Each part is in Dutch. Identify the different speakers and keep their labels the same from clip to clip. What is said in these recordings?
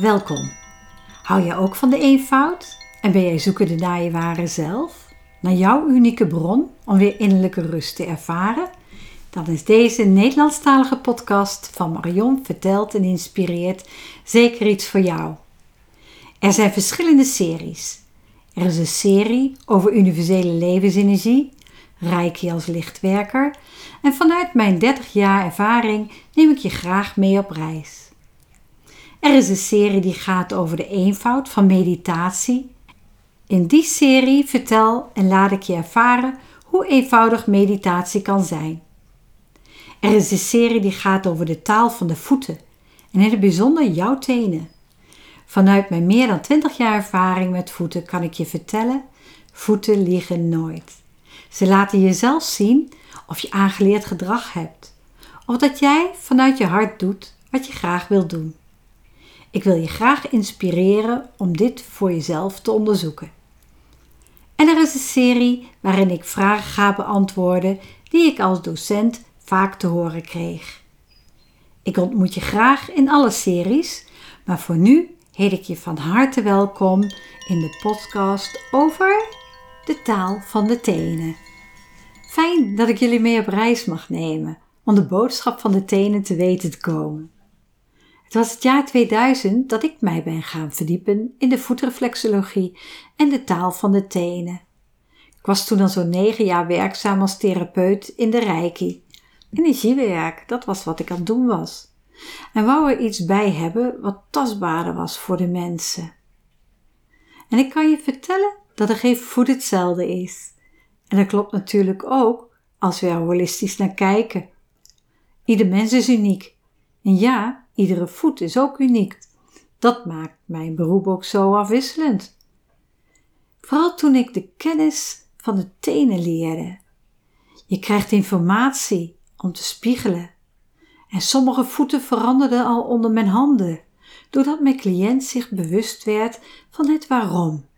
Speaker 1: Welkom. Hou jij ook van de eenvoud? En ben jij zoekende naar je ware zelf? Naar jouw unieke bron om weer innerlijke rust te ervaren? Dan is deze Nederlandstalige podcast van Marion verteld en inspireert zeker iets voor jou. Er zijn verschillende series. Er is een serie over universele levensenergie, Reiki als lichtwerker, en vanuit mijn 30 jaar ervaring neem ik je graag mee op reis. Er is een serie die gaat over de eenvoud van meditatie. In die serie vertel en laat ik je ervaren hoe eenvoudig meditatie kan zijn. Er is een serie die gaat over de taal van de voeten en in het bijzonder jouw tenen. Vanuit mijn meer dan 20 jaar ervaring met voeten kan ik je vertellen: voeten liegen nooit. Ze laten je zelf zien of je aangeleerd gedrag hebt, of dat jij vanuit je hart doet wat je graag wilt doen. Ik wil je graag inspireren om dit voor jezelf te onderzoeken. En er is een serie waarin ik vragen ga beantwoorden die ik als docent vaak te horen kreeg. Ik ontmoet je graag in alle series, maar voor nu heet ik je van harte welkom in de podcast over de taal van de tenen. Fijn dat ik jullie mee op reis mag nemen om de boodschap van de tenen te weten te komen. Het was het jaar 2000 dat ik mij ben gaan verdiepen in de voetreflexologie en de taal van de tenen. Ik was toen al zo'n negen jaar werkzaam als therapeut in de Reiki. Energiewerk, dat was wat ik aan het doen was. En wou er iets bij hebben wat tastbaarder was voor de mensen. En ik kan je vertellen dat er geen voet hetzelfde is. En dat klopt natuurlijk ook als we er holistisch naar kijken. Ieder mens is uniek. En ja, Iedere voet is ook uniek. Dat maakt mijn beroep ook zo afwisselend. Vooral toen ik de kennis van de tenen leerde. Je krijgt informatie om te spiegelen. En sommige voeten veranderden al onder mijn handen, doordat mijn cliënt zich bewust werd van het waarom.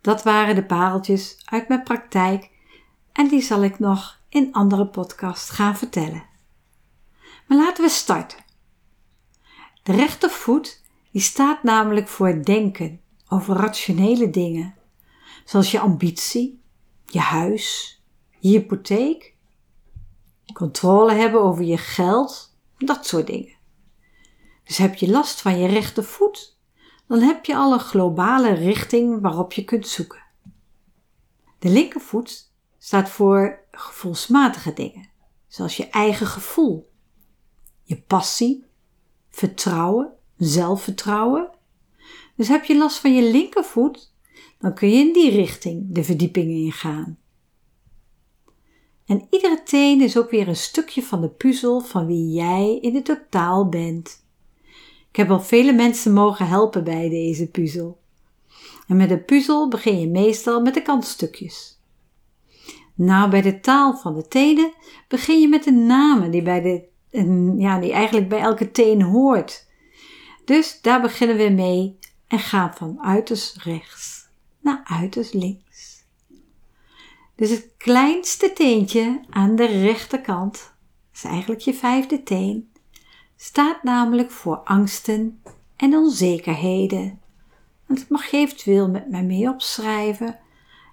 Speaker 1: Dat waren de pareltjes uit mijn praktijk en die zal ik nog in andere podcasts gaan vertellen. Maar laten we starten. De rechtervoet die staat namelijk voor denken over rationele dingen, zoals je ambitie, je huis, je hypotheek, controle hebben over je geld, dat soort dingen. Dus heb je last van je rechtervoet, dan heb je al een globale richting waarop je kunt zoeken. De linkervoet staat voor gevoelsmatige dingen, zoals je eigen gevoel, je passie, vertrouwen, zelfvertrouwen. Dus heb je last van je linkervoet, dan kun je in die richting de verdieping ingaan. En iedere teen is ook weer een stukje van de puzzel van wie jij in het totaal bent. Ik heb al vele mensen mogen helpen bij deze puzzel. En met een puzzel begin je meestal met de kantstukjes. Nou, bij de taal van de tenen begin je met de namen die bij de ja, die eigenlijk bij elke teen hoort. Dus daar beginnen we mee en gaan van uiterst rechts naar uiterst links. Dus het kleinste teentje aan de rechterkant, is eigenlijk je vijfde teen, staat namelijk voor angsten en onzekerheden. Dat mag je eventueel met mij mee opschrijven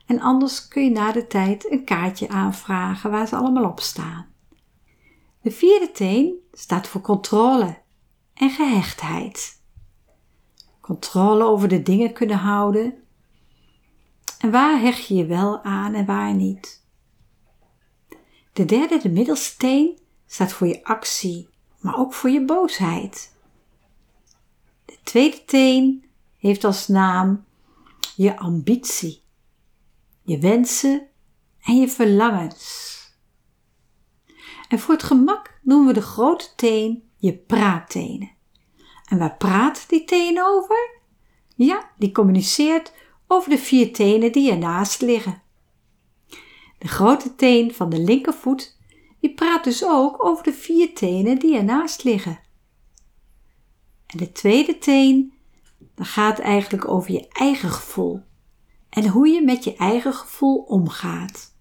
Speaker 1: en anders kun je na de tijd een kaartje aanvragen waar ze allemaal op staan. De vierde teen staat voor controle en gehechtheid. Controle over de dingen kunnen houden. En waar hecht je je wel aan en waar niet? De derde, de middelste teen, staat voor je actie, maar ook voor je boosheid. De tweede teen heeft als naam je ambitie, je wensen en je verlangens. En voor het gemak noemen we de grote teen je praattenen. En waar praat die teen over? Ja, die communiceert over de vier tenen die ernaast liggen. De grote teen van de linkervoet, die praat dus ook over de vier tenen die ernaast liggen. En de tweede teen, dat gaat eigenlijk over je eigen gevoel en hoe je met je eigen gevoel omgaat.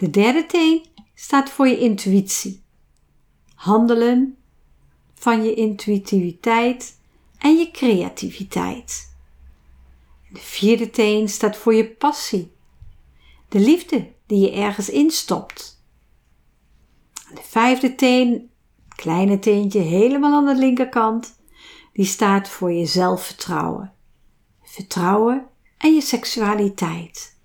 Speaker 1: De derde teen staat voor je intuïtie. Handelen, van je intuïtiviteit en je creativiteit. De vierde teen staat voor je passie, de liefde die je ergens instopt. De vijfde teen, kleine teentje helemaal aan de linkerkant, die staat voor je zelfvertrouwen, vertrouwen en je seksualiteit.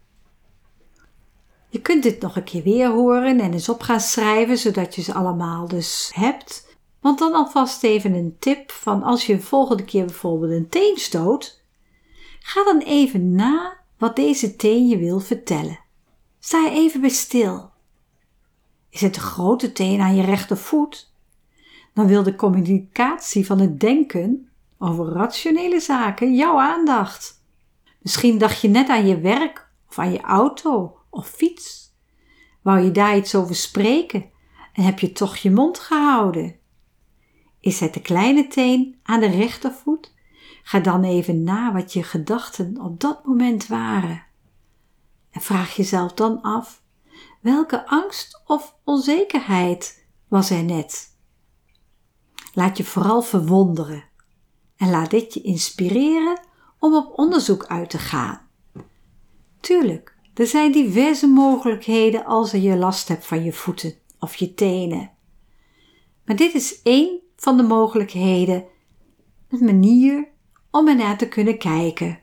Speaker 1: Je kunt dit nog een keer weer horen en eens op gaan schrijven, zodat je ze allemaal dus hebt. Want dan alvast even een tip van als je de volgende keer bijvoorbeeld een teen stoot, ga dan even na wat deze teen je wil vertellen. Sta even bij stil. Is het de grote teen aan je rechtervoet? Dan wil de communicatie van het denken over rationele zaken jouw aandacht. Misschien dacht je net aan je werk of aan je auto of fiets. Wou je daar iets over spreken en heb je toch je mond gehouden? Is het de kleine teen aan de rechtervoet? Ga dan even na wat je gedachten op dat moment waren. En vraag jezelf dan af: welke angst of onzekerheid was er net? Laat je vooral verwonderen en laat dit je inspireren om op onderzoek uit te gaan. Tuurlijk, er zijn diverse mogelijkheden als je last hebt van je voeten of je tenen. Maar dit is één van de mogelijkheden, een manier om ernaar te kunnen kijken.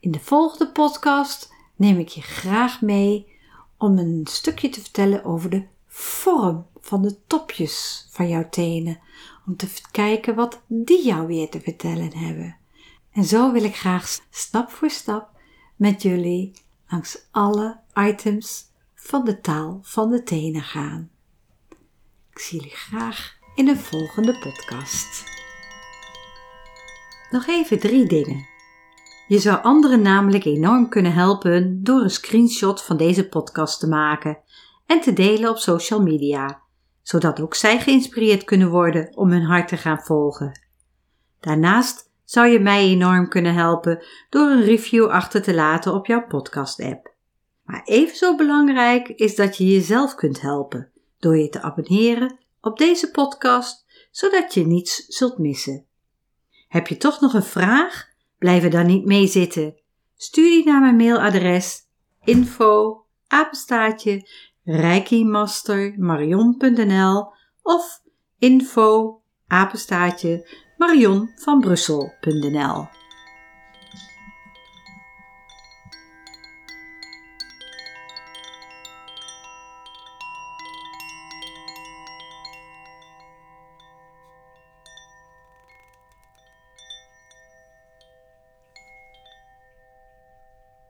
Speaker 1: In de volgende podcast neem ik je graag mee om een stukje te vertellen over de vorm van de topjes van jouw tenen, om te kijken wat die jou weer te vertellen hebben. En zo wil ik graag stap voor stap met jullie langs alle items van de taal van de tenen gaan. Ik zie jullie graag in de volgende podcast. Nog even drie dingen. Je zou anderen namelijk enorm kunnen helpen door een screenshot van deze podcast te maken en te delen op social media, zodat ook zij geïnspireerd kunnen worden om hun hart te gaan volgen. Daarnaast zou je mij enorm kunnen helpen door een review achter te laten op jouw podcast-app. Maar even zo belangrijk is dat je jezelf kunt helpen door je te abonneren op deze podcast, zodat je niets zult missen. Heb je toch nog een vraag? Blijf er dan niet mee zitten. Stuur die naar mijn mailadres info apenstaatje reikimastermarion.nl of info apenstaatje marionvanbrussel.nl